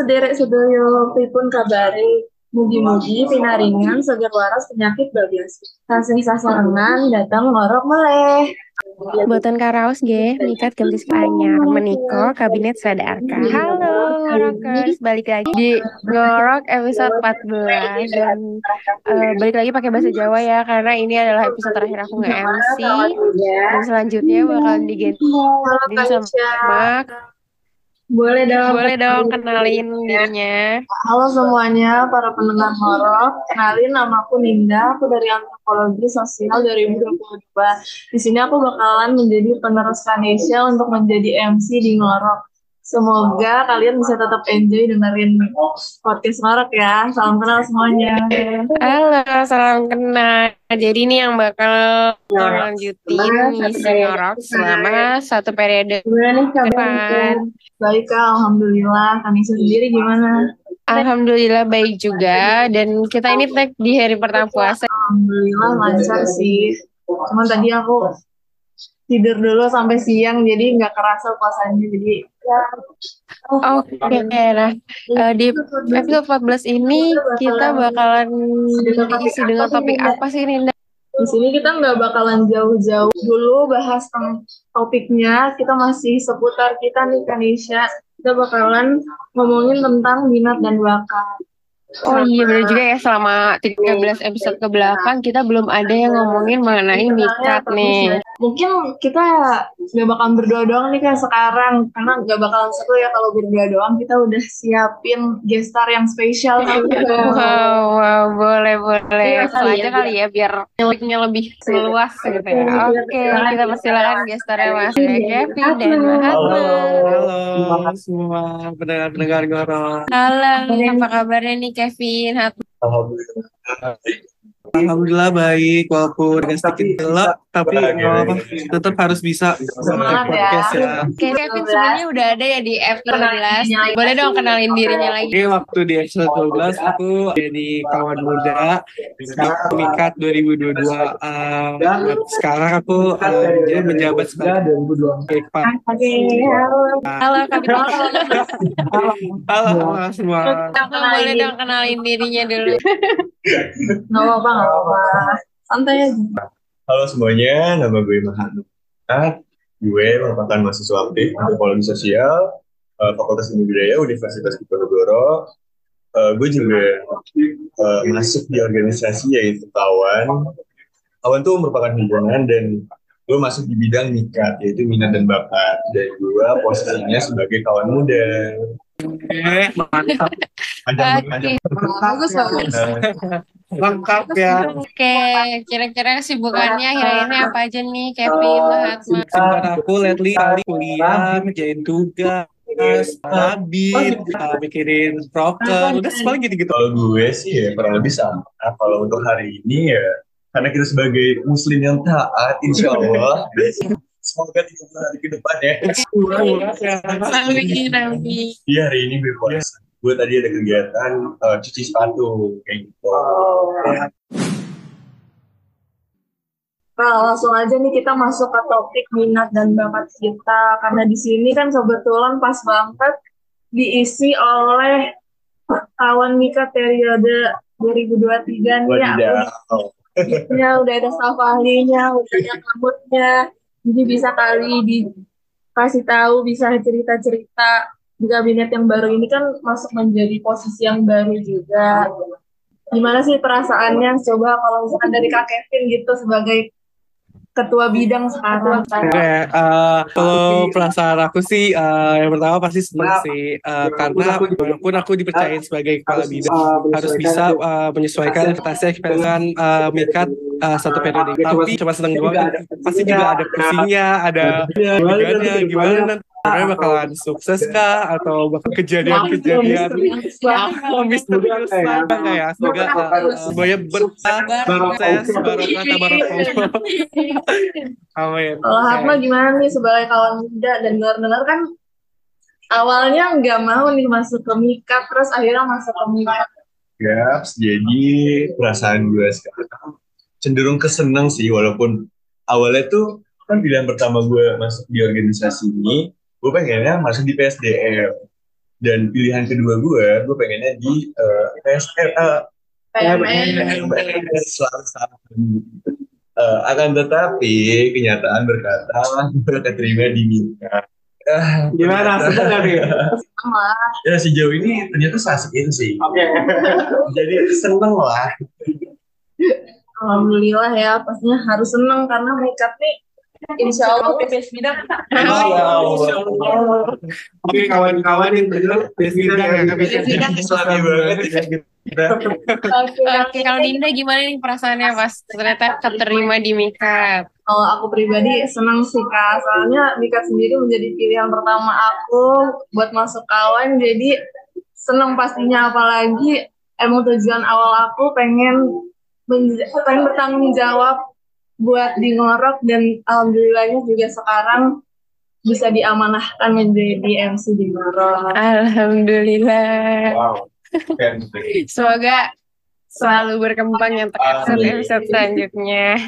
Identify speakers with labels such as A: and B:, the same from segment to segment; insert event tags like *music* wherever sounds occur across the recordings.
A: sederek sedoyo pripun kabare Mugi-mugi pinaringan seger waras penyakit bablas. Kasih sasarengan datang ngorok meleh.
B: Buatan karaos G, nikat gemtis anyar, meniko kabinet Sada Arka. Halo ngorokers, balik lagi di ngorok episode 14 dan uh, balik lagi pakai bahasa Jawa ya karena ini adalah episode terakhir aku nge-MC dan selanjutnya bakalan diganti sama
A: boleh dong.
B: Boleh dong kenalin dirinya.
A: Halo semuanya para pendengar horor. Kenalin nama aku Ninda, aku dari Antropologi Sosial 2022. Di sini aku bakalan menjadi penerus Kanesha untuk menjadi MC di Ngorok. Semoga kalian bisa tetap enjoy dengerin podcast Ngorok ya. Salam kenal semuanya.
B: Halo, salam kenal. Jadi ini yang bakal lanjutin misi Ngorok selama satu periode
A: Gimana nih kabarnya? Baik Kak, Alhamdulillah. Kanisa sendiri gimana?
B: Alhamdulillah baik juga dan kita ini tag di hari pertama puasa.
A: Alhamdulillah lancar sih. Cuman tadi aku tidur dulu sampai siang jadi nggak kerasa puasanya jadi ya.
B: Oke, okay, nah uh, di episode 14 ini kita bakalan diisi dengan topik apa sih Ninda?
A: Di sini kita nggak bakalan jauh-jauh dulu bahas tentang topiknya, kita masih seputar kita nih Kanisha. Kita bakalan ngomongin tentang minat dan bakat.
B: Oh iya benar juga ya selama 13 episode ke belakang kita belum ada yang ngomongin mengenai mikat nih.
A: Mungkin kita gak bakalan berdua doang nih kan sekarang karena gak bakalan seru ya kalau berdua doang kita udah siapin gestar yang spesial. *laughs*
B: wow, wow, boleh boleh. Ya, aja kali ya biar miliknya lebih luas gitu ya. Oke, okay, kita persilakan gestarnya Mas Kevin dan Mahatma.
C: Halo, halo semua pendengar-pendengar Goro.
B: Halo, apa kabarnya nih Kevin.
C: Alhamdulillah. Alhamdulillah baik walaupun agak sedikit gelap tapi apa tetap harus bisa
A: Semangat
C: podcast ya.
B: Oke, Kevin sebenarnya udah ada ya di F12. Boleh dong kenalin dirinya lagi.
C: Oke, waktu di episode 12 aku jadi kawan muda di Mikat 2022. Uh, sekarang aku uh, jadi menjabat sebagai kepala.
A: Oke, halo.
B: Halo Kevin.
C: Halo, halo semua.
B: Aku boleh dong kenalin dirinya dulu.
A: Gak apa-apa, gak apa-apa. Santai aja.
D: Halo semuanya, nama gue Mahanu. Gue merupakan mahasiswa aktif antropologi sosial uh, Fakultas Ilmu Budaya Universitas Diponegoro. Uh, gue juga uh, masuk di organisasi yaitu Kawan. Kawan tuh merupakan himpunan dan gue masuk di bidang mikat yaitu minat dan bakat dan gue posisinya sebagai kawan muda.
C: Oke, mantap.
A: Bagus, bagus.
C: Lengkap ya.
B: Oke, kira-kira kesibukannya akhir-akhir ini apa aja nih Kevin, Mahatma?
C: Kesibukan aku lately kali kuliah, ngerjain tugas, labit, uh, mikirin proker, udah semuanya gitu-gitu.
D: Kalau gue sih ya kurang lebih sama. Nah, kalau untuk hari ini ya karena kita sebagai muslim yang taat, insya *laughs* Allah. Semoga 30 hari ke depan ya.
B: Amin, amin.
D: Iya hari ini gue puasa. Gue tadi ada kegiatan uh, cuci sepatu kayak gitu.
A: Nah, langsung aja nih kita masuk ke topik minat dan bakat kita karena di sini kan kebetulan pas banget diisi oleh kawan Mika periode 2023 nih ya. Ya, udah ada staff ahlinya, udah ada rambutnya. Jadi bisa kali dikasih tahu, bisa cerita-cerita di kabinet yang baru ini kan masuk menjadi posisi yang baru juga. Gimana sih perasaannya? Coba kalau misalkan dari Kak Kevin gitu sebagai ketua bidang sekarang.
C: Oke, uh, kalau perasaan aku sih uh, yang pertama pasti senang sih uh, karena walaupun aku dipercaya sebagai kepala bidang harus bisa uh, menyesuaikan ekspektasi dengan uh, mikat uh, satu periode. Tapi cuma senang doang, pasti juga ada pusingnya, ada gimana, gimana nanti Sebenarnya bakalan sukses kah? Atau bakal kejadian-kejadian misterius apa kayak semoga uh, semuanya berkah sukses barokah tabarakallah *laughs* amin.
A: Kalau Hatma gimana nih sebagai kawan muda dan dengar-dengar kan awalnya nggak mau nih masuk ke Mika, terus akhirnya masuk ke Mika.
D: Ya, jadi perasaan gue sekarang cenderung keseneng sih walaupun awalnya tuh kan pilihan pertama gue masuk di organisasi ini gue pengennya masuk di PSDM dan pilihan kedua gue gue pengennya di uh, PSR uh,
A: PMS.
D: Eh, akan tetapi kenyataan berkata gue keterima di Mika Ah,
E: Gimana? nih?
A: Sama. *laughs*
D: ya sejauh ini ternyata seasik itu sih
E: Oke.
D: jadi seneng lah
A: Alhamdulillah ya, pastinya harus seneng karena Mikat nih Insya Allah PPS bidang
C: Oke kawan-kawan yang dengar best bidang ya
A: Best bidang.
D: Islami banget
B: Oke, kalau Dinda gimana nih perasaannya pas ternyata keterima di Mikat?
A: Kalau aku pribadi senang sih kak, soalnya Mikat sendiri menjadi pilihan pertama aku buat masuk kawan, jadi senang pastinya. Apalagi emang tujuan awal aku pengen pengen bertanggung jawab buat di ngorok dan alhamdulillahnya juga sekarang bisa diamanahkan menjadi MC di ngorok.
B: Alhamdulillah.
D: wow.
B: Semoga selalu berkembang yang episode-episode selanjutnya.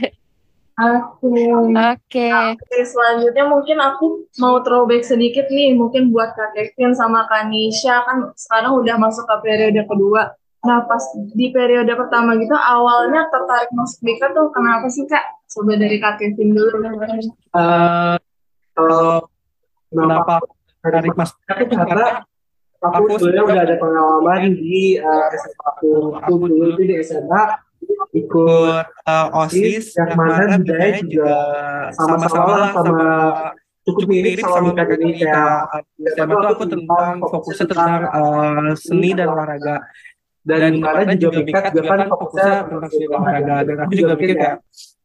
A: Aku
B: Oke.
A: Oke, selanjutnya mungkin aku mau throwback sedikit nih, mungkin buat Kak Kevin sama Kak Nisha, kan sekarang udah masuk ke periode kedua. Nah, pas di periode pertama gitu, awalnya tertarik masuk BK tuh kenapa sih Kak? Coba dari Kak Kevin dulu.
C: Eh, kalau kenapa tertarik mas
E: Tapi karena aku sebenarnya udah ada pengalaman di uh, SMA aku. Aku dulu itu di SMA ikut
C: ikut eh, osis
E: yang mana budaya juga sama-sama lah sama cukup mirip sama ini kayak
C: SMA tuh aku tentang fokusnya tentang eh, seni dan olahraga
E: dan mana juga Mikat juga kan fokusnya
C: tentang seni dan olahraga. dan aku juga mikir kayak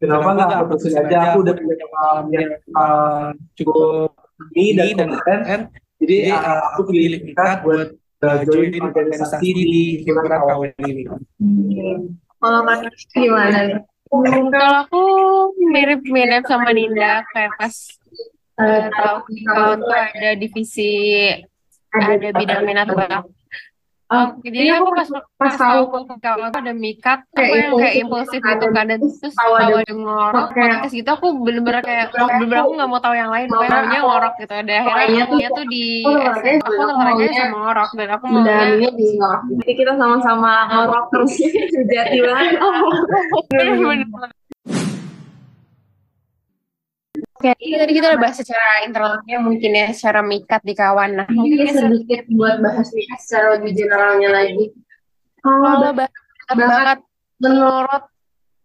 E: kenapa nggak aku terus aja? aku udah punya pengalaman yang uh,
C: cukup
E: ini dan
C: dan
E: keren jadi
C: jadi
E: uh,
C: eh,
E: aku pilih Mikat buat uh, join organisasi di himpunan kawan
C: ini.
A: Kalau Kak Nisha gimana nih?
B: Kalau aku mirip-mirip sama Dinda kayak pas eh, tahu kawan tuh ada divisi ada bidang minat bakat. Oh, jadi aku pas pas tahu kawan tuh ada mikat, aku yang kayak impulsif gitu kadang terus tahu ada ngorok, podcast gitu aku bener-bener kayak bener-bener aku nggak mau tahu yang lain, pokoknya maunya ngorok gitu. Ada akhirnya dia tuh di aku tertariknya sama ngorok dan aku maunya
A: di ngorok. Jadi kita sama-sama ngorok terus *laughs* sejati banget. *laughs*
B: bener-bener Oke, ini tadi kita udah bahas secara internalnya mungkin ya, secara mikat di kawan. Nah, mungkin
A: sedikit buat bahas mikat secara lebih generalnya lagi.
B: kalau minat bakat menurut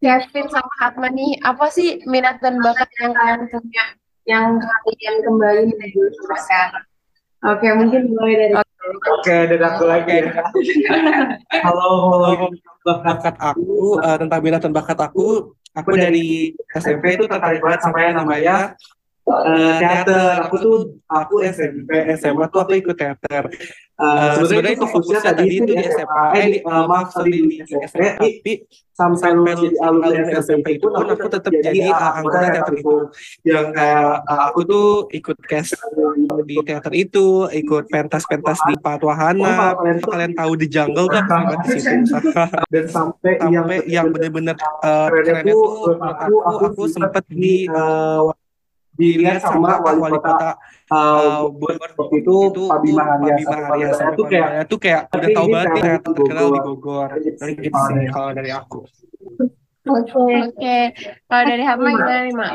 B: Kevin sama Hatma nih, apa sih minat dan bakat yang kalian punya?
A: yang kalian kembali menuju sekarang. Oke, mungkin mulai dari
E: Oke, dari aku lagi ya. Halo, halo.
C: bakat aku eh, tentang minat dan bakat aku aku dari SMP itu tertarik banget sama yang namanya eh, teater. aku tuh aku SMP SMA tuh aku ikut teater. Eh, sebenarnya itu fokusnya tadi itu di SMA eh di, eh, maaf sorry di SMP tapi
E: sampai lulus jadi alumni
C: SMP itu pun aku tetap jadi eh, anggota teater itu. yang kayak eh, aku tuh ikut cast di teater itu ikut pentas-pentas di Patwahana kalian tahu di jungle kan? Banget di situ
E: dan sampai yang
C: uh,
E: tuh,
C: tuh menurut aku
E: aku-
C: sempet di uh,
E: dilihat
C: sama Pak Wali Kota
E: uh,
C: uh, buat
E: waktu itu Pak Bima Arya
C: Pak Bima Arya sama
E: itu kayak
C: tuh kayak udah tahu banget nih
E: terkenal di
C: di
E: Bogor.
C: Dari gitu sih kalau dari aku
A: Oke.
B: Oke, kalau dari Hatma gimana nih, Mak?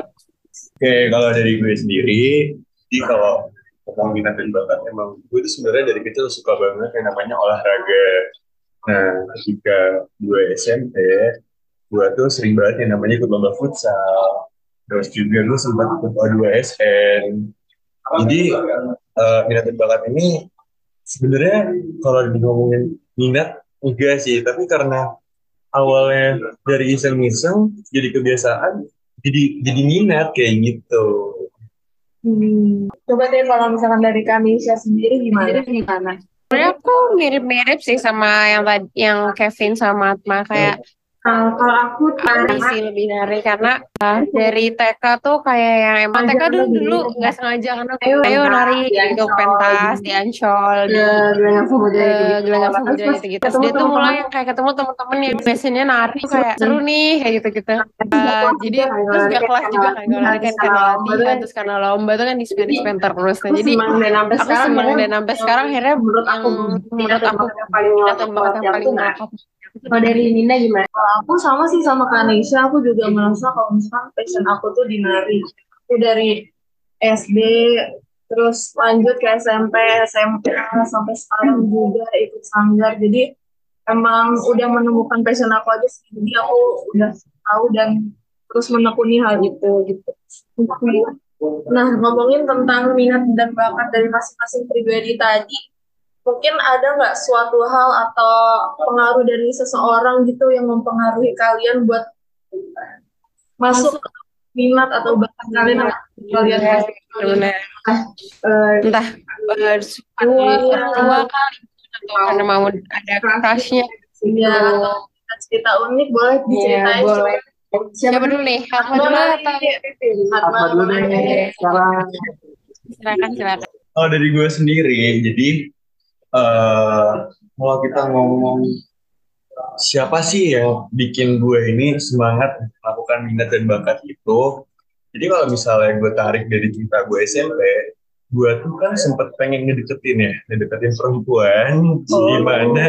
D: Oke, kalau dari gue sendiri, jadi kalau tentang minat dan bakat, emang gue tuh sebenarnya dari kecil suka banget yang namanya olahraga. Nah, ketika gue SMP, gue tuh sering banget yang namanya ikut lomba futsal. Terus juga gue sempat ikut O2SN. Jadi, eh, minat dan bakat ini sebenarnya kalau ngomongin minat, enggak sih. Tapi karena awalnya dari iseng-iseng, jadi kebiasaan, jadi jadi minat kayak gitu.
A: Hmm. Coba deh kalau misalkan dari Kanisha sendiri gimana?
B: Sebenarnya aku mirip-mirip sih sama yang tadi yang Kevin sama Atma kayak
A: Uh, kalau aku
B: Dari sih lebih dari karena uh, dari TK tuh kayak yang emang TK dulu dulu. nggak sengaja karena ayo, ayo nari gitu pentas di Ancol. di
A: gelanggang
B: eh, samudra gitu gitu. Terus dia tuh mulai yang kayak ketemu temen-temen yang biasanya nari kayak seru nih kayak gitu gitu. jadi terus gak kelas juga kan kalau nari kan karena latihan terus karena lomba tuh kan dispen dispen terus. Nah, jadi aku seneng dan sampai sekarang akhirnya menurut aku menurut aku
A: paling
B: banget yang paling.
A: Kalau dari Ninda gimana? Kalau aku sama sih sama Kak Nesha, aku juga merasa kalau misalkan passion aku tuh di nari. Aku dari SD, terus lanjut ke SMP, SMP sampai sekarang juga ikut sanggar. Jadi emang udah menemukan passion aku aja sih. Jadi aku udah tahu dan terus menekuni hal itu gitu. Nah, ngomongin tentang minat dan bakat dari masing-masing pribadi tadi, mungkin ada nggak suatu hal atau pengaruh dari seseorang gitu yang mempengaruhi kalian buat masuk minat atau bakat kalian kalian
B: ya, benar entah tua tua kali atau karena mau ada crushnya
A: ya atau cerita unik boleh diceritain ya, boleh.
B: Siapa dulu nih? Hatma dulu atau?
E: Hatma dulu. Sekarang.
B: Silakan, silakan.
D: Oh dari gue sendiri, jadi uh, kalau kita ngomong siapa sih yang bikin gue ini semangat melakukan minat dan bakat itu? Jadi kalau misalnya gue tarik dari cerita gue SMP gue tuh kan sempet pengen ngedeketin ya ngedeketin perempuan. Oh. gimana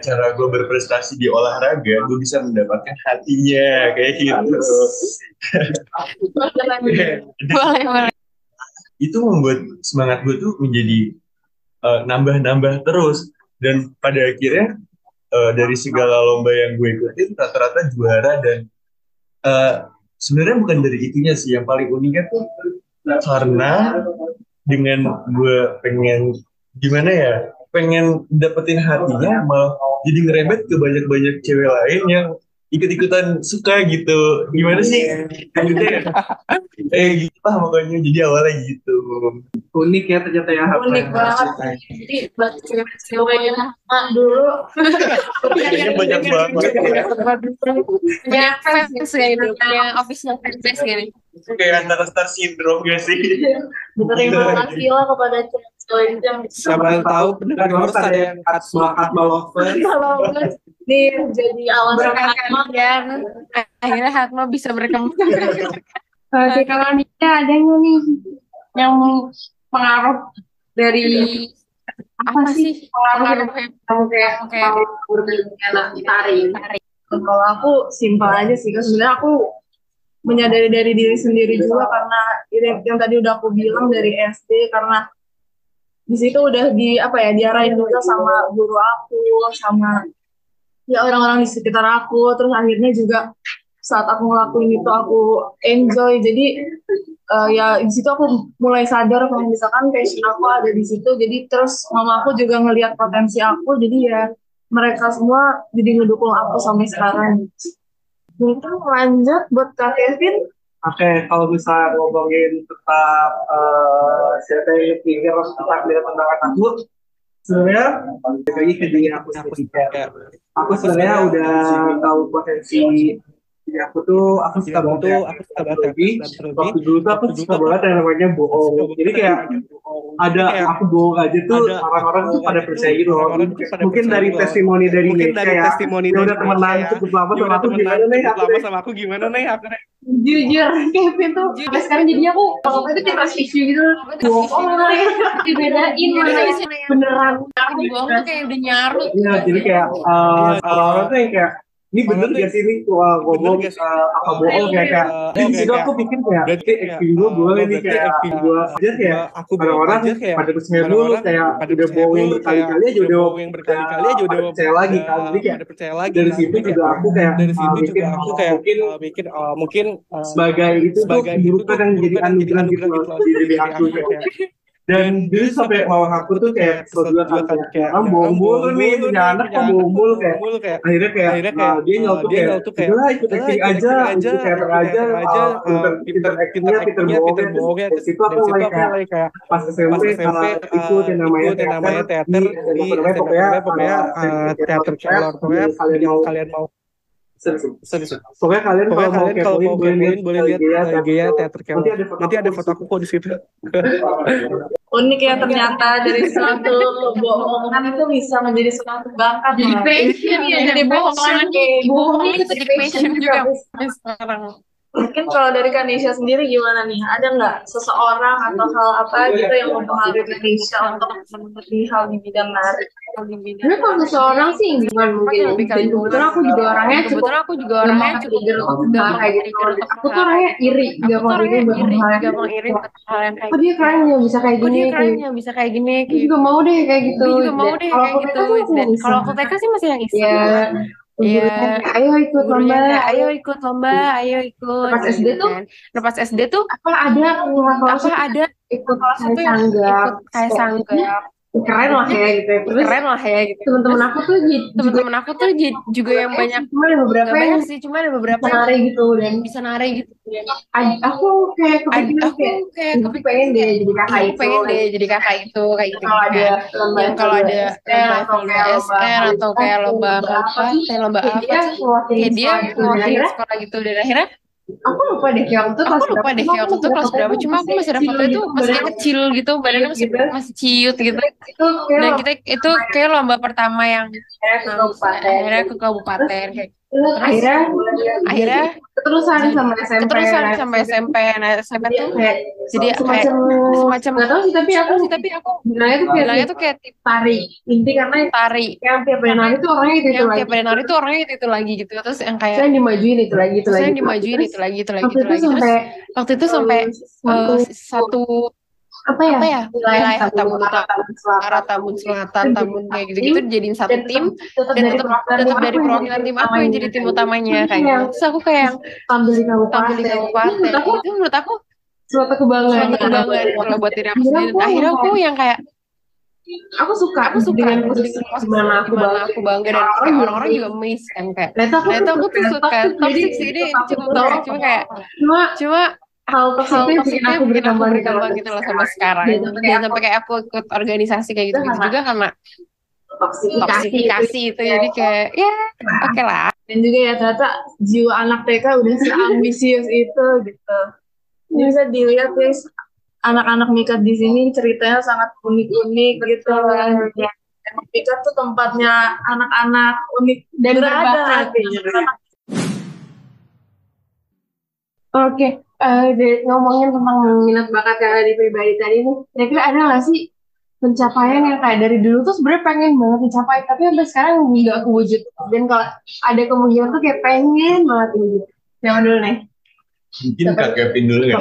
D: cara gue berprestasi di olahraga gue bisa mendapatkan hatinya kayak gitu.
B: Boleh boleh
D: itu membuat semangat gue tuh menjadi nambah-nambah uh, terus. Dan pada akhirnya uh, dari segala lomba yang gue ikutin rata-rata juara dan uh, sebenarnya bukan dari itunya sih. Yang paling uniknya tuh karena dengan gue pengen gimana ya pengen dapetin hatinya malah jadi ngerebet ke banyak-banyak cewek lain yang ikut-ikutan suka gitu. Gimana sih? Lanjutnya eh gitu lah makanya jadi awalnya gitu.
E: Unik ya ternyata ya
A: unik banget. Jadi buat cewek-cewek dulu.
D: Kayaknya banyak banget.
B: Banyak fans kayak ini. Punya official fanbase gini
D: kayak antara star syndrome gak sih? *laughs*
A: Berterima kasih lah kepada yang
C: siapa tahu pendengar harus ada yang Atma Atma Lover
A: nih jadi alasan
B: berkat kalian akhirnya Hatma bisa berkembang. *laughs*
A: Oke, kalau Nita ada nggak nih? Yang pengaruh dari
B: apa sih? pengaruh
A: kamu kayak kayak berminat tari? Kalau aku simpel aja sih, kan sebenarnya aku menyadari dari diri sendiri juga karena yang tadi udah aku bilang dari SD karena di situ udah di apa ya diarahin juga sama guru aku sama ya orang-orang di sekitar aku. Terus akhirnya juga saat aku ngelakuin itu aku enjoy. Jadi uh, ya di situ aku mulai sadar kalau misalkan passion aku ada di situ. Jadi terus mama aku juga ngelihat potensi aku. Jadi ya mereka semua jadi ngedukung aku sampai sekarang mungkin lanjut buat kak Kevin
E: Oke, okay, kalau misalnya ngomongin tentang uh, siapa yang pikir tentang minat tentang aku, sebenarnya lagi ke diri aku sendiri. Aku sebenarnya udah tahu potensi Ya, aku tuh aku suka banget ya.
C: Aku suka banget lagi.
E: Waktu dulu tuh aku suka banget yang namanya bohong. Jadi kayak ada aku bohong aja tuh orang-orang tuh pada percaya gitu loh. Mungkin dari testimoni dari
C: mungkin dari testimoni
E: dari udah temenan cukup lama sama aku gimana nih?
C: Lama sama aku gimana nih? Aku
A: jujur Kevin tuh sampai sekarang jadinya aku kalau itu kayak trust issue gitu. Bohong lah ya dibedain mana beneran.
B: Bohong tuh kayak udah nyarut
E: iya jadi kayak orang-orang tuh yang kayak ini bener gak sih ini uh, ngomong uh, apa bohong kayak kayak di situ aku pikir kayak berarti acting gue boleh nih kayak gue aja kayak
C: aku
E: orang-orang pada percaya dulu kayak udah bohong berkali-kali aja udah
C: bohong berkali-kali aja udah
E: percaya lagi kan jadi kayak
C: percaya lagi
E: dari situ juga aku kayak
C: dari situ juga aku kayak mungkin mungkin mungkin
E: sebagai itu tuh keburukan yang jadi anugerah gitu loh di diri aku kayak dan dulu sampai mama aku tuh kayak kesel juga kan kayak ah bombol nih punya anak kok bombol kayak akhirnya kayak nah, dia
C: uh,
E: nyautuh
C: dia
E: kayak udah ikut
C: "Udah,
E: acting aja ikut teater aja uh,
C: pinter
E: pinter
C: pinter
E: pinter actingnya
C: pinter
E: bohongnya dari situ aku mulai kayak pas SMP uh, ikut yang namanya teater di pokoknya uh,
C: teater kelor pokoknya
E: kalian mau serius.
C: serius
E: pokoknya kalian
C: pokoknya
E: kalau mau
C: kalian kalau mau
E: kepoin
C: boleh lihat
E: IG-nya
C: teater
E: nanti ada foto
C: nanti ada
E: aku
C: foto aku kok di situ. *laughs*
A: Unik ya ternyata dari suatu kebohongan itu bisa menjadi suatu bakat
B: Jadi passion ya, jadi bohongan bohongnya itu jadi passion juga sekarang.
A: Mungkin kalau dari Kanisha sendiri gimana nih? Ada nggak seseorang atau hal apa gitu yang mempengaruhi Kanisha untuk mengerti hal di bidang nari? Hal di bidang
F: Sebenarnya kalau seseorang sih bukan mungkin.
B: lebih kali
F: kebetulan aku juga orangnya cukup
B: kebetulan aku juga orangnya
F: gampang
B: cukup
F: trigger untuk hal
B: gampang
F: kayak gitu.
B: untuk
F: Aku tuh orangnya iri,
B: aku tuh
F: gampang
B: iri
F: hal yang
B: gampang iri hal yang kayak
F: Kok dia keren ya bisa kayak gini?
B: dia keren
F: kayak-
B: ya bisa kayak gini
F: Gue
B: kayak
F: juga mau deh kayak gitu.
B: juga mau deh
F: kalau
B: kayak
F: aku
B: gitu
F: aku
B: kalau aku TK sih masih yang iseng
F: Ya,
B: Iya.
F: kayak, ayo ikut
B: gurunya
F: lomba.
B: ayo ikut lomba ayo ikut
F: Pas SD
B: gitu
F: tuh,
B: kan. nah pas SD tuh
F: apa ada kelas
B: apa ada
F: ikut
B: kelas itu ikut kayak sanggap
F: Keren lah ya gitu ya. Terus
B: keren lah ya gitu.
F: teman-teman aku tuh
B: teman-teman aku tuh juga yang banyak
F: cuma ada beberapa yang
B: banyak sih cuma ada beberapa yang
F: nari gitu dan
B: bisa nari gitu.
F: Aku kayak kepikiran
B: aku
F: kayak pengen deh jadi kakak itu
B: pengen deh jadi kakak itu kayak gitu
F: kalau ada
B: kan
F: lomba
B: yang kalau ada
F: SR atau kayak lomba
B: SR atau kayak lomba apa kayak lomba apa
F: dia
B: kayak
F: sekolah gitu.
B: Sekolah gitu dan akhirnya
F: aku lupa deh kayak waktu itu
B: aku lupa deh waktu itu kelas berapa. Cuma aku masih ada foto itu masih kecil gitu badannya masih
F: Gitu.
B: masih ciut gitu.
F: Itu kayak
B: dan kita itu kayak lomba pertama yang
F: akhirnya ke kabupaten.
B: akhirnya ke kabupaten kayak
F: Terus akhirnya
B: akhirnya
F: keterusan sama SMP
B: keterusan sampai SMP nah SMP tuh
F: kayak
B: jadi kayak
F: semacam
B: semacam
F: nggak tahu sih tapi aku
B: sih tapi aku
F: bilangnya tuh kayak
B: bilangnya tuh kayak tip
F: tari. Inti karena
B: tari.
F: yang tiap nari tuh orangnya itu itu lagi.
B: tiap hari nari tuh orangnya itu itu lagi gitu. Terus yang kayak
F: yang dimajuin itu lagi itu lagi.
B: yang dimajuin itu lagi itu lagi
F: waktu
B: itu
F: itu
B: lagi. Terus
F: sampai
B: waktu itu sampai eh, satu
F: apa ya?
B: Apa ya? Wilayah Tambun Utara
F: Selatan.
B: Tambun Selatan Tambun kayak gitu-gitu jadiin satu
F: dan
B: tim.
F: tetap
B: dan tetap tetap dari perwakilan tim aku yang jadi tim utamanya. kayak
F: Yang
B: gitu. Terus aku kayak yang
F: tampil di kabupaten.
B: di itu menurut aku
F: suatu kebanggaan.
B: suatu kebanggaan kalau buat diri aku sendiri. akhirnya aku yang kayak
F: aku suka
B: aku suka
F: dengan posisi gimana aku bangga.
B: aku bangga dan
F: Orang-orang
B: kayak
F: juga
B: orang-orang juga amazed kan kayak
F: Ternyata aku,
B: nah itu aku tuh
F: suka.
B: Toxic sih ini toxic cuma kayak
F: cuma
B: cuma
F: hal toxic
B: hal
F: yang aku
B: bikin aku
F: berkembang
B: berkembang gitu loh sampai sekarang.
F: Dan sampai
B: dan
F: kayak
B: sampai kayak aku ikut organisasi kayak gitu, -gitu
F: Itu
B: juga karena
F: toksifikasi
B: toksifikasi itu. Jadi kayak ya oke lah.
A: Dan juga ya ternyata jiwa anak TK udah seambisius itu gitu. Ini bisa dilihat guys, anak-anak Mikat di sini ceritanya sangat unik-unik gitu kan. Mikat tuh tempatnya anak-anak unik. Dan berbakat.
F: Oke, eh, dari- ngomongin tentang minat bakat yang ada di pribadi tadi nih, kira-kira ada nggak sih pencapaian yang kayak dari dulu tuh sebenarnya pengen banget dicapai, tapi sampai sekarang nggak kewujud. Dan kalau ada kemungkinan tuh kayak pengen banget kewujud. Yang dulu nih.
D: Mungkin Kak Kevin dulu ya.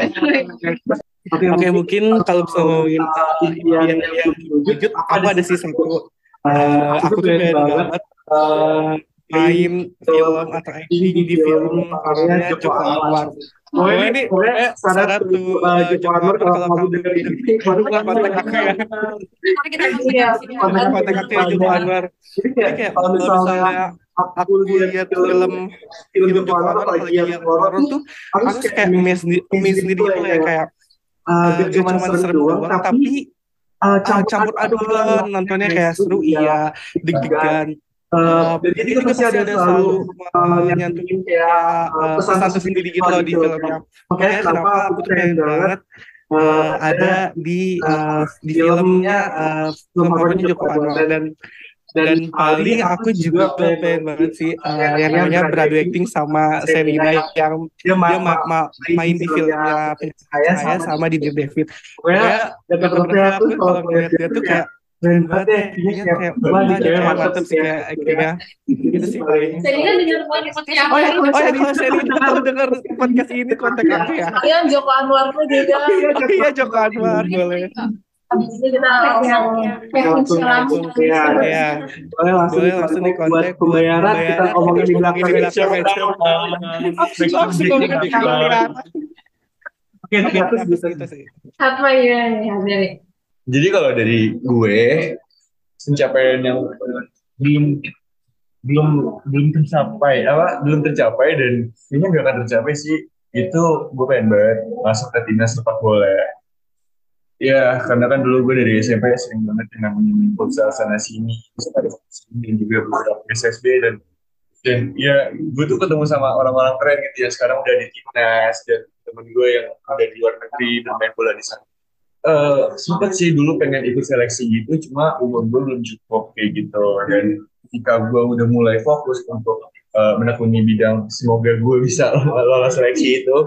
E: Oke,
C: Oke mungkin kalau bisa ngomongin uh, impian yang wujud, aku ada sih satu. Uh, aku tuh pengen banget uh, main film atau acting di film karya Joko Anwar. Pokoknya ini pokoknya salah satu uh, Joko Anwar kalau kamu dengar ini baru kontak aku ya.
F: Iya,
C: Kontak aku ya Joko Anwar.
E: Jadi kayak kalau misalnya
C: aku lihat film
E: film Joko Anwar
C: apalagi
E: yang horor
C: tuh
E: aku
C: kayak sendiri amazed sendiri gitu ya kayak
E: gak cuma serem doang tapi
C: tapi
E: campur
C: campur aduan nontonnya kayak seru iya. deg-degan
E: Uh,
C: Uh,
E: dan juga pasti ada selalu yang nyantuin kayak uh,
C: pesan tersendiri gitu. loh di filmnya. Makanya kenapa aku tuh pengen banget uh, ada di uh, di filmnya uh, film favoritnya Joko Anwar. Dan dan paling aku juga pengen banget sih uh, yang namanya beradu acting sama Serina yang
E: dia
C: dia ma ma main di filmnya
E: saya
C: saya sama di David.
E: pokoknya
C: Pokoknya bener-bener aku kalau ngeliat dia tuh kayak
E: keren
C: banget
E: ya
C: dia kayak kayak
E: mantap
C: sih kayak gitu sih. Paling.
F: Jadi kan dengar podcast
C: Oh ya, oh ya kalau tahu denger podcast ini kontak aku ya.
A: Kalian Joko Anwar tuh juga.
C: Iya Joko Anwar. Boleh.
A: Habis ini kita
E: langsung langsung ya
C: Iya.
E: boleh langsung
C: Boleh langsung
E: dikontak buat
C: dikontak
E: pembayaran. Kita ngomongin di belakang
C: di di.
E: Oke, Aku bisa
C: gitu sih.
F: Apa ya nih dari
D: Jadi kalau dari gue pencapaian yang belum belum belum tercapai apa belum tercapai dan kayaknya gak akan tercapai sih itu gue pengen banget masuk ke timnas sepak bola. Ya karena kan dulu gue dari SMP sering banget namanya main futsal sana sini ada sini juga beberapa SSB dan dan ya gue tuh ketemu sama orang-orang keren gitu ya. Sekarang udah di timnas dan temen gue yang ada di luar negeri dan main bola di sana uh, sempet sih dulu pengen ikut seleksi gitu cuma umur gue belum cukup kayak gitu. Dan ketika gue udah mulai fokus untuk uh, menekuni bidang semoga gue bisa *laughs* lolos seleksi itu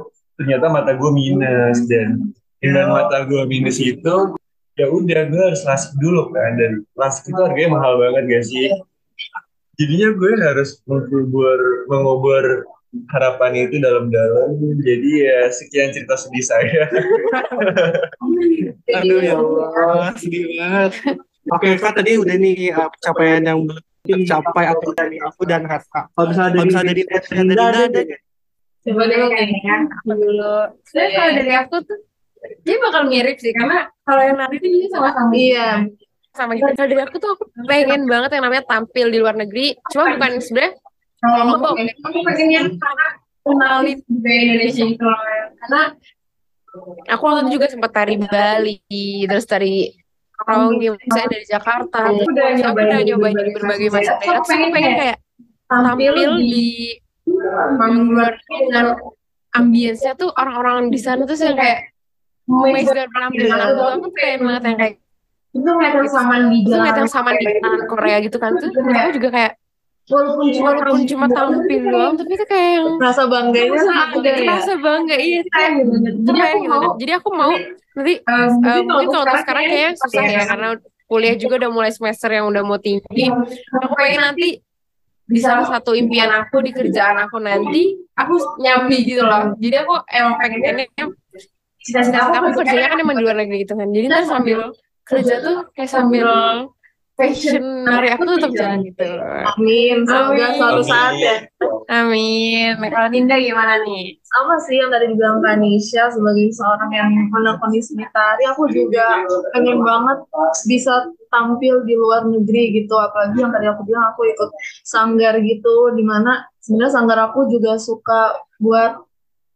D: ternyata mata gue minus. Dan dengan mata gue minus itu ya udah gue harus lasik dulu kan. Dan lasik itu harganya mahal banget gak sih? Jadinya gue harus mengubur mengubur harapan itu dalam-dalam jadi ya sekian cerita sedih saya *laughs*
C: Aduh ya Allah, sedih banget. Oke, Kak tadi udah nih uh, pencapaian yang belum tercapai atau dari aku dan Kakak.
E: Kalau misalnya
C: Kalau
E: dari
C: misalnya dari dari
F: Coba dulu kayaknya. Dulu. Sebenarnya kalau dari aku tuh dia bakal mirip sih karena kalau yang nanti tuh jadi sama-sama.
A: Iya.
B: sama gitu. Kalau dari aku tuh aku pengen banget yang namanya tampil di luar negeri. Cuma bukan sebenarnya
F: Kalau aku,
B: aku-
F: aku pengennya karena kenalin budaya Indonesia gitu. Karena
B: aku waktu itu juga sempat tari Bali, terus tari Rongi, misalnya dari Jakarta.
F: Aku udah nyobain
B: udah
F: di
B: nyobain di
F: berbagai macam daerah.
B: aku pengen kayak tampil di panggung dengan ambience-nya tuh orang-orang di sana tuh yang kayak amazed dengan penampilan aku. Aku pengen banget yang kayak
F: itu ngeliat yang saman di
B: itu
F: jalan.
B: ngeliat yang sama di tanah Korea gitu kan tuh aku juga kayak
F: Walaupun cuma
B: walaupun cuma tampil doang tapi itu kayak yang
A: Rasa bangganya ada ya.
B: rasa bangga iya. Kayak
F: Jadi
B: kayak
F: aku mau
B: jadi aku mau nanti
F: mungkin
B: kalau untuk sekarang kayaknya susah ya
F: karena
B: karena kuliah juga udah mulai semester yang udah mau tinggi. Aku pengen nanti di salah satu impian aku di kerjaan aku nanti aku nyambi gitu loh. Jadi aku emang pengennya
F: cita-cita
B: aku kerjanya kan emang di luar negeri gitu kan. Jadi ntar sambil kerja tuh kayak sambil passion dari aku tuh tetap jalan gitu
A: Amin. Semoga suatu saat ya.
B: amin nah, kalau Dinda gimana nih
A: Sama sih yang tadi dibilang Kanisha sebagai seorang yang menekuni seni tari, aku juga pengen banget bisa tampil di luar negeri gitu. Apalagi yang tadi aku bilang aku ikut sanggar gitu, di mana sebenarnya sanggar aku juga suka buat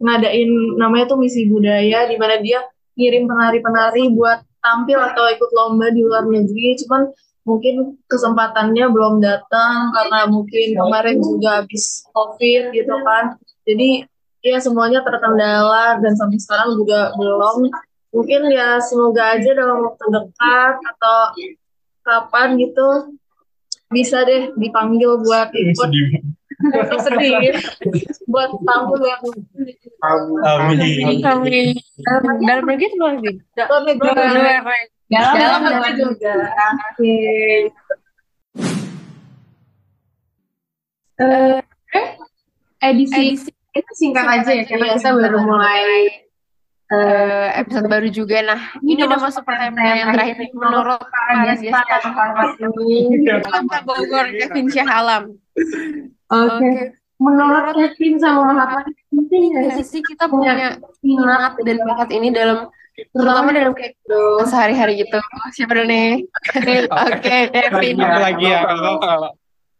A: ngadain namanya tuh misi budaya, di mana dia ngirim penari-penari buat tampil atau ikut lomba di luar negeri. Cuman mungkin kesempatannya belum datang karena mungkin kemarin juga habis covid gitu kan. Jadi ya semuanya terkendala dan sampai sekarang juga belum. Mungkin ya semoga aja dalam waktu dekat atau kapan gitu bisa deh dipanggil buat ikut.
D: sedih.
A: Buat tampil yang
D: amin.
B: Kami dalam negeri atau luar negeri.
A: Luar negeri.
F: Dalam
A: Dalam
F: dalam
A: negeri juga.
F: Oke. Eh, edisi
B: edisi
F: itu singkat aja ya karena kita baru mulai
B: eh, episode baru juga. Nah, ini udah masuk pertanyaan yang terakhir nih. Menurut para
F: ini.
B: Kota Bogor, Kevin Syahalam.
F: Oke.
B: Oke.
F: Menurut Kevin sama Mahatma penting nggak sih
B: sisi kita punya minat dan bakat ini dalam terutama dalam kayak sehari-hari gitu. Siapa dulu nih? Oke, *laughs* Kevin.
C: Apa lagi ya kalau kalau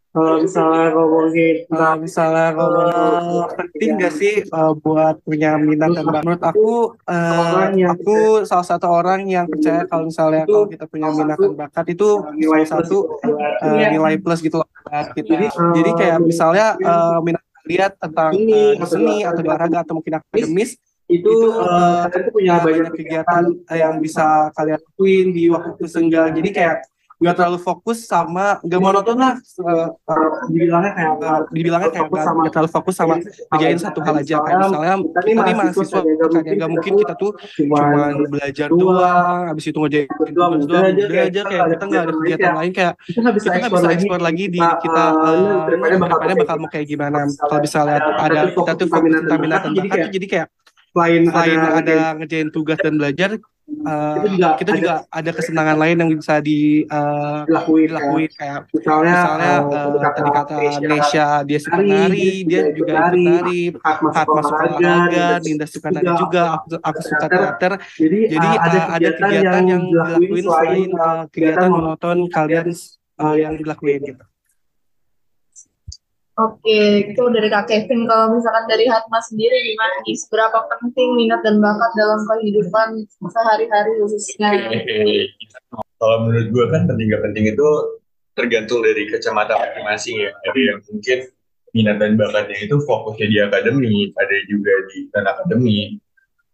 E: Kalau misalnya ngomongin
C: kalau misalnya ngomong penting gak sih uh, buat punya minat dan bakat? Menurut aku, uh, aku salah satu orang yang percaya kalau misalnya kalau kita punya minat dan bakat itu salah satu uh, nilai plus gitu loh buat kita. Jadi kayak misalnya uh, minat lihat tentang uh, seni atau olahraga atau mungkin akademis
E: itu
C: itu
E: eh,
C: uh,
E: kalian tuh punya banyak
C: kegiatan yang bisa kalian lakuin di waktu senggang. Jadi kayak nggak terlalu fokus sama nggak monoton lah uh, uh,
E: dibilangnya kayak
C: uh, dibilangnya kayak nggak
E: sama-
C: terlalu fokus sama ngerjain satu hal aja. Kayak misalnya
E: kita
C: mahasiswa ya nggak mungkin kita tuh cuma belajar doang. habis itu ngerjain tugas doang. belajar kayak kita nggak ada kegiatan lain. kayak
E: kita nggak bisa
C: bisa
E: lagi.
C: di
E: Nah,
C: kita
E: eh,
C: uh,
E: depannya bakal kayak
C: mau kayak gimana. kalau bisa lihat ada kita tuh
E: minat dan bakat, jadi
C: kayak
E: selain
C: selain
E: ada
C: ada ngerjain tugas dan belajar uh,
E: Kita juga
C: kita juga ada kesenangan lain yang bisa di uh,
E: dilakuin,
C: dilakuin kayak
E: misalnya,
C: misalnya
E: eh,
C: uh, tadi kata Nesha dia suka
E: nari,
C: nari dia juga
E: ikut nari, Hak masuk olahraga, Dinda
C: suka nari
E: juga,
C: aku, aku suka teater.
E: Jadi,
C: jadi
E: uh,
C: uh, ada kegiatan yang dilakuin selain uh, kegiatan monoton kalian uh, yang dilakuin gitu
A: Oke, itu dari Kak Kevin. Kalau misalkan dari Hatma sendiri gimana nih? Seberapa penting minat dan bakat dalam kehidupan sehari-hari khususnya?
D: Kalau menurut gue kan penting gak penting itu tergantung dari kacamata masing-masing ya. Ada yang mungkin minat dan bakatnya itu fokusnya di akademik, ada juga di non akademik.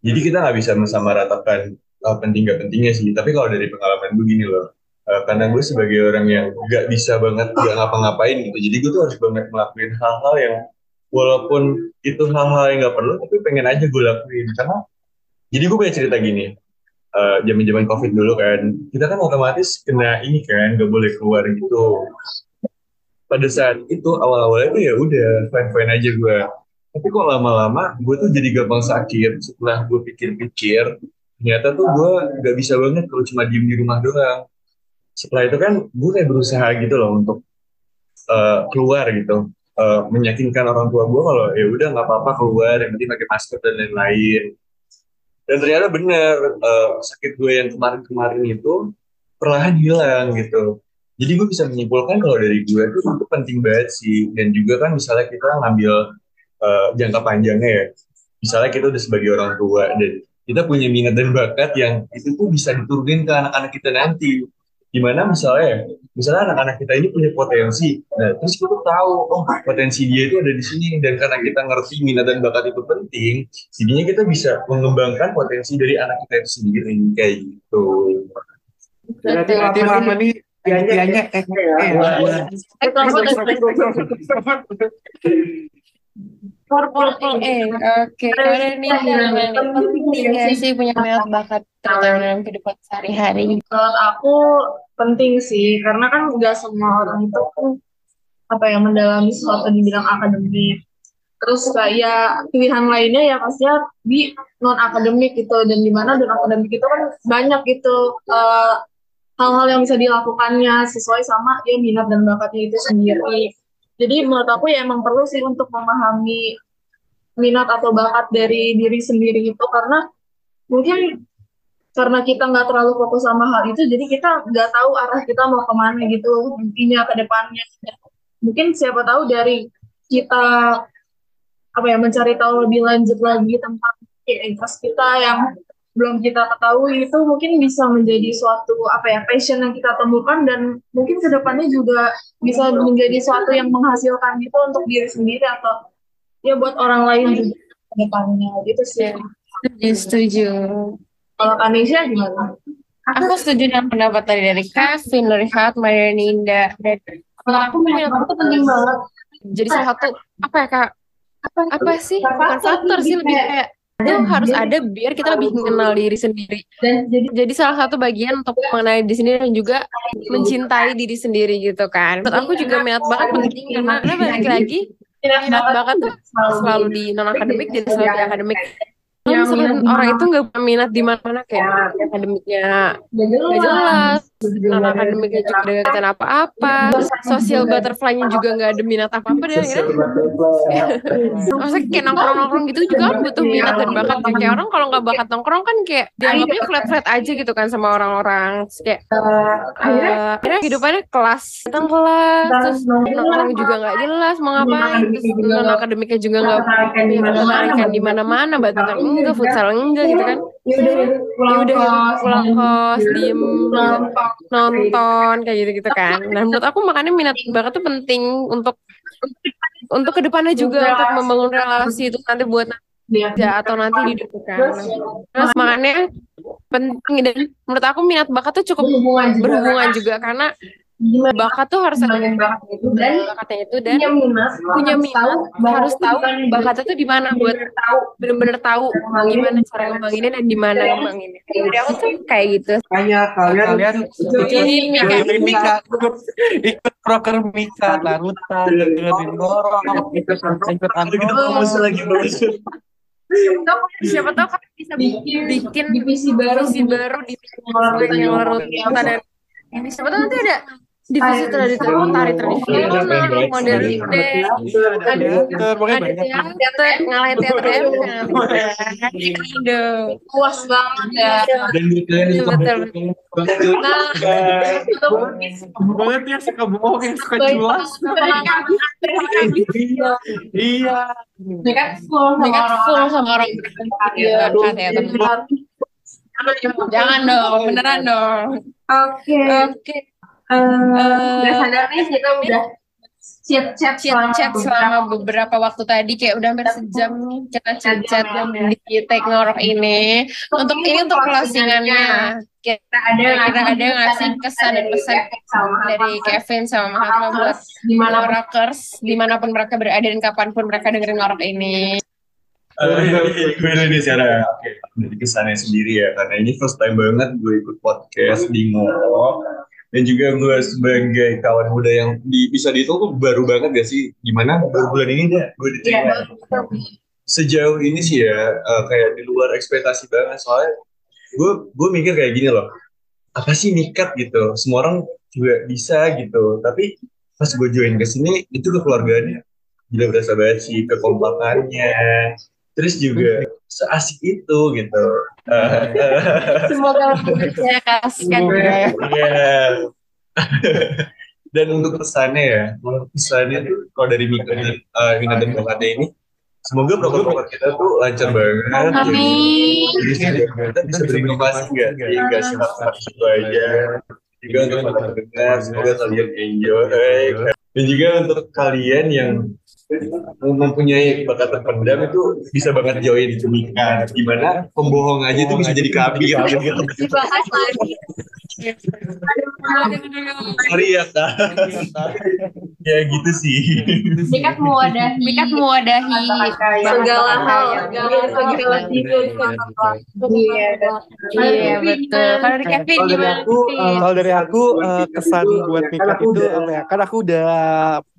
D: Jadi kita nggak bisa sama ratakan uh, penting gak pentingnya sih. Tapi kalau dari pengalaman gue gini loh, uh, gue sebagai orang yang gak bisa banget gak ngapa-ngapain gitu, jadi gue tuh harus banget ngelakuin hal-hal yang walaupun itu hal-hal yang gak perlu, tapi pengen aja gue lakuin. Karena jadi gue punya cerita gini, uh, zaman-zaman covid dulu kan, kita kan otomatis kena ini kan, gak boleh keluar gitu. Pada saat itu awal-awalnya tuh ya udah fine-fine aja gue. Tapi kok lama-lama gue tuh jadi gampang sakit. Setelah gue pikir-pikir, ternyata tuh gue gak bisa banget kalau cuma diem di rumah doang. Setelah itu kan gue kayak berusaha gitu loh untuk uh, keluar gitu, uh, meyakinkan orang tua gue kalau ya udah nggak apa-apa keluar, yang penting pakai masker dan lain-lain. Dan ternyata bener uh, sakit gue yang kemarin-kemarin itu perlahan hilang gitu. Jadi gue bisa menyimpulkan kalau dari gue itu itu penting banget sih. Dan juga kan misalnya kita ngambil uh, jangka panjangnya ya. Misalnya kita udah sebagai orang tua dan kita punya minat dan bakat yang itu tuh bisa diturunin ke anak-anak kita nanti di mana misalnya misalnya anak-anak kita ini punya potensi nah terus kita tahu oh potensi dia itu ada di sini dan karena kita ngerti minat dan bakat itu penting jadinya kita bisa mengembangkan potensi dari anak kita itu sendiri kayak gitu
E: Berarti
C: berarti
E: apa
C: apa
E: nih?
C: nih intiannya eh, eh,
A: Eh,
B: Purple eh oke nih yang penting ya sih punya minat bakat terutama dalam kehidupan sehari-hari
A: Menurut aku penting sih, karena kan nggak semua orang itu apa yang mendalami sesuatu di bidang akademik. Terus kayak ya pilihan lainnya ya pastinya di non akademik gitu dan di mana non akademik itu kan banyak gitu eh, hal-hal yang bisa dilakukannya sesuai sama ya minat dan bakatnya itu sendiri. Jadi menurut aku ya emang perlu sih untuk memahami minat atau bakat dari diri sendiri itu karena mungkin karena kita nggak terlalu fokus sama hal itu, jadi kita nggak tahu arah kita mau ke mana gitu intinya ke depannya. Mungkin siapa tahu dari kita apa ya mencari tahu lebih lanjut lagi tentang kita yang belum kita ketahui itu mungkin bisa menjadi suatu apa ya passion yang kita temukan dan mungkin ke depannya juga bisa menjadi suatu yang menghasilkan gitu untuk diri sendiri atau ya buat orang lain juga ke depannya gitu sih.
B: setuju setuju
A: Kalau Kanisha gimana?
B: aku setuju dengan pendapat tadi dari Kevin Fatma dari Ninda dan kalau aku minat
F: Itu penting banget.
B: jadi salah satu apa ya kak apa sih bukan faktor sih lebih kayak itu harus ada biar kita lebih mengenal diri sendiri.
F: Dan jadi
B: jadi salah satu bagian untuk mengenali diri sendiri dan juga mencintai diri sendiri gitu kan. Menurut aku juga minat bakat penting karena karena balik lagi minat bakat tuh selalu di non akademik dan selalu di akademik misalkan orang itu nggak punya minat di mana-mana kayak akademiknya nggak jelas. non akademiknya juga ada kegiatan apa-apa. Sosial butterfly-nya juga nggak ada minat apa-apa dan akhirnya maksudnya kayak nongkrong-nongkrong gitu juga kan butuh minat dan bakat. Kan. kayak orang kalau nggak bakat nongkrong kan kayak dianggapnya flat-flat aja gitu kan sama orang-orang. Kayak eh, akhirnya kehidupannya kelas datang kelas terus nongkrong juga nggak jelas mau ngapain terus non akademiknya juga nggak punya ketertarikan di mana-mana enggak futsal enggak gitu kan?
F: Ya udah
B: ya gitu, pulang kos. diem
F: nonton.
B: nonton kayak gitu. gitu kan. Nah menurut aku makanya minat bakat tuh penting untuk untuk ke depannya juga untuk membangun relasi itu nanti buat kerja atau nanti di hidup kan. Terus makanya penting dan menurut aku minat bakat tuh cukup
F: berhubungan juga.
B: berhubungan juga karena
F: Gimana
B: bakat tuh harus ada
F: bakat itu dan
B: bakatnya itu dan
F: punya minat
B: punya minat harus tahu bakatnya tuh di mana buat
F: tahu
B: bener-bener tahu gimana cara ngembanginnya dan di mana ngembanginnya jadi aku tuh kayak gitu
E: Makanya kalian
C: kalian
B: Ini Mika.
C: ikut Mika ikut ikut proker Mika Naruto dengerin Goro ikut ikut
D: promosi lagi promosi
B: siapa tahu kan bisa
A: bikin
B: bikin
A: divisi baru
B: divisi baru di yang larutan dan ini siapa tahu nanti ada divisi tradisional tari tradisional modeling deh
C: Ada teater,
B: ada ngalahin teater ya aduh
A: puas banget ya.
D: Dan
A: nah
C: Banget yang suka bohong, yang suka culas. Iya.
A: mereka full sama
B: mereka
A: orang
B: full sama orang
A: Iya,
B: ya teman jangan dong beneran dong.
F: Oke.
B: oke
F: Eh, Udah sadar nih kita udah chat-chat
B: chat-chat selama beberapa waktu tadi kayak udah hampir sejam nih kita chat-chat di Take Ngorok ini. untuk ini untuk closingannya.
F: kita ada
B: kira ada nggak sih kesan dan pesan dari Kevin sama Mahatma buat Ngorokers di mana pun mereka berada dan kapan pun mereka dengerin Ngorok ini.
D: Eh, gue ini secara oke dari kesannya sendiri ya karena ini first time banget gue ikut podcast di Ngorok dan juga gue sebagai kawan muda yang di, bisa dihitung tuh baru banget gak sih? Gimana? Baru bulan ini deh gue diterima sejauh ini sih ya eh, kayak di luar ekspektasi banget. Soalnya gue gue mikir kayak gini loh. Apa sih nikat gitu? Semua orang juga bisa gitu. Tapi pas gue join ke sini itu kekeluargaannya gila berasa banget sih kekompakannya. Terus juga seasik itu gitu. *laughs*
F: Semoga
B: saya kasihkan
D: Iya. *laughs* dan untuk pesannya ya untuk pesannya tuh kalau dari Mika dan uh, Mina dan Bakatnya ini semoga program-program kita tuh lancar banget
B: Amin.
D: jadi kita bisa berinovasi nggak? Sih nggak sih harus itu aja. Juga untuk para pendengar semoga kalian enjoy. Dan juga untuk kalian yang mempunyai bakat terpendam itu bisa banget join di Mika gimana pembohong aja itu bisa jadi kabir gitu
A: dibahas lagi
D: sorry ya kak ya gitu sih
F: Mikat mewadahi
B: Mikat mewadahi
A: segala hal segala segala
F: Iya,
B: Iya betul. Kalau dari Kevin gimana?
C: eh, kalau dari aku eh, kesan buat Mikat itu apa ya? Kan aku udah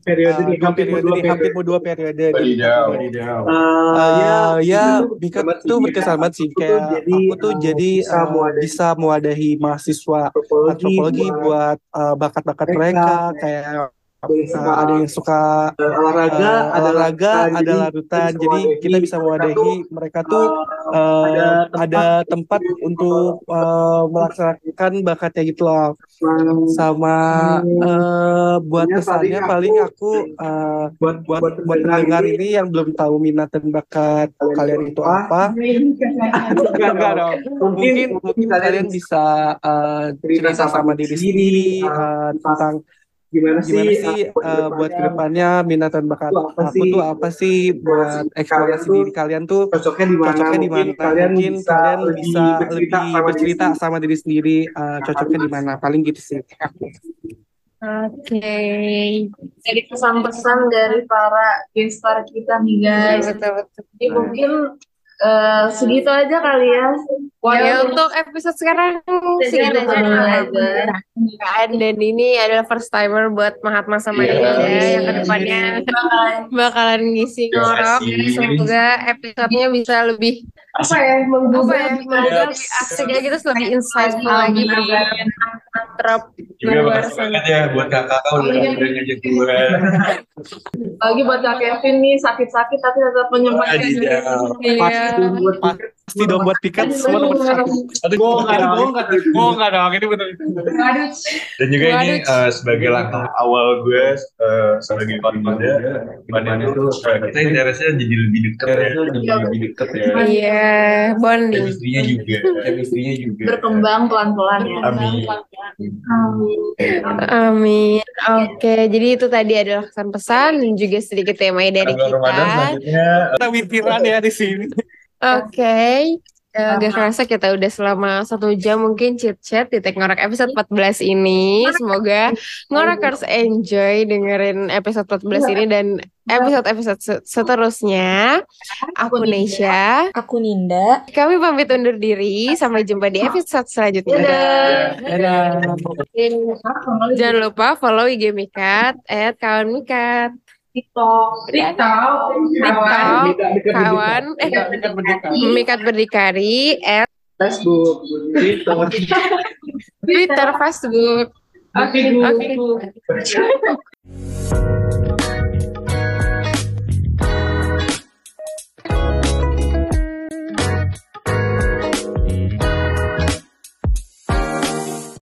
E: periode
C: eh,
E: nih
C: dua
E: hampir
C: periode
E: dua
C: nih, hampir
E: periode.
C: mau dua periode. nih.
D: Wadidaw.
C: Eh, ya,
E: berkesan
C: tuh berkesan banget sih.
E: Aku tuh
C: Kayak
E: jadi,
C: aku tuh
E: eh,
C: jadi
E: bisa
C: eh,
E: mewadahi
C: bisa mewadahi mahasiswa antropologi buat eh, bakat-bakat mereka. Kayak ada yang suka
E: eh, olahraga,
C: eh,
E: ada
C: olahraga,
E: larutan.
C: ada
E: Jadi,
C: larutan.
E: kita
C: Jadi
E: mewadahi
C: kita bisa mewadahi mereka tuh
E: eh, ada
C: ada tempat untuk eh, melaksanakan bakatnya gitu loh. Sama eh, buat kesannya
E: paling aku,
C: eh,
E: buat
C: buat buat pendengar ini yang belum tahu minat dan bakat kalian itu apa *laughs* enggak dong mungkin mungkin kalian bisa cerita sama diri sendiri eh, tentang
E: gimana sih,
C: gimana sih
E: eh,
C: eh, buat ke depannya minat dan bakat
E: Itu apa
C: aku
E: sih?
C: tuh apa sih buat eksplorasi
E: tuh
C: diri kalian tuh
E: cocoknya di mana?
C: cocoknya di mana?
E: kalian
C: mungkin
E: bisa
C: kalian
E: lebih
C: bisa
E: bercerita
C: lebih
E: sama
C: bercerita
E: diri
C: sama diri sendiri eh, cocoknya di mana? Paling gitu sih.
B: Oke.
A: dari pesan-pesan dari para gestar kita nih guys.
B: Betul betul.
A: jadi mungkin eh, segitu aja kali ya
B: Ya untuk episode sekarang segitu aja.
A: aja.
B: Kan, Dan ini adalah first timer buat Mahatma sama
D: Iya.
B: Ida yang ke depannya *laughs* bakalan ngisi ngorok. Semoga episodenya bisa lebih
F: apa ya
B: apa
F: menggugah
B: ya, menggugah lebih asik ya gitu lebih insightful lagi berbeda antrop
D: juga
B: luar
D: makasih
B: sana.
D: banget ya buat kakak udah udah ngajak gue
A: lagi buat Kak Kevin nih sakit-sakit tapi tetap menyempatkan.
B: Iya.
C: pasti dong buat pikat semua nomor satu
D: Aduh,
C: gue nggak dong gue nggak gue nggak dong ini
F: Waduh,
D: Dan juga ini eh, sebagai langkah awal gue eh, sebagai kawan muda, gimana itu eh, kita interestnya jadi lebih dekat ya, jadi lebih dekat ya.
B: Iya, bonding.
D: Chemistry-nya juga, chemistry-nya juga.
A: berkembang pelan-pelan ya
D: Amin.
B: Amin. Oke, jadi itu tadi adalah pesan-pesan dan juga sedikit tema dari
D: Ramadan
B: kita.
D: selanjutnya
C: kita witiran ya di sini
B: Oke. Eh, gak kerasa kita udah selama satu jam mungkin chit-chat di Tek Ngorok episode 14 ini. Semoga Ngorokers enjoy dengerin episode 14 ini dan episode-episode se- seterusnya. Aku Nesha.
G: Aku Ninda.
B: Kami pamit undur diri. Sampai jumpa di episode selanjutnya.
C: Dadah.
B: Jangan lupa follow IG Mikat, at kawan Mikat.
F: TikTok, TikTok,
B: TikTok, kawan, eh. Mikat Berdikari, at
E: Facebook, Twitter, *laughs*
B: Twitter, Facebook. Oke.
F: Oke.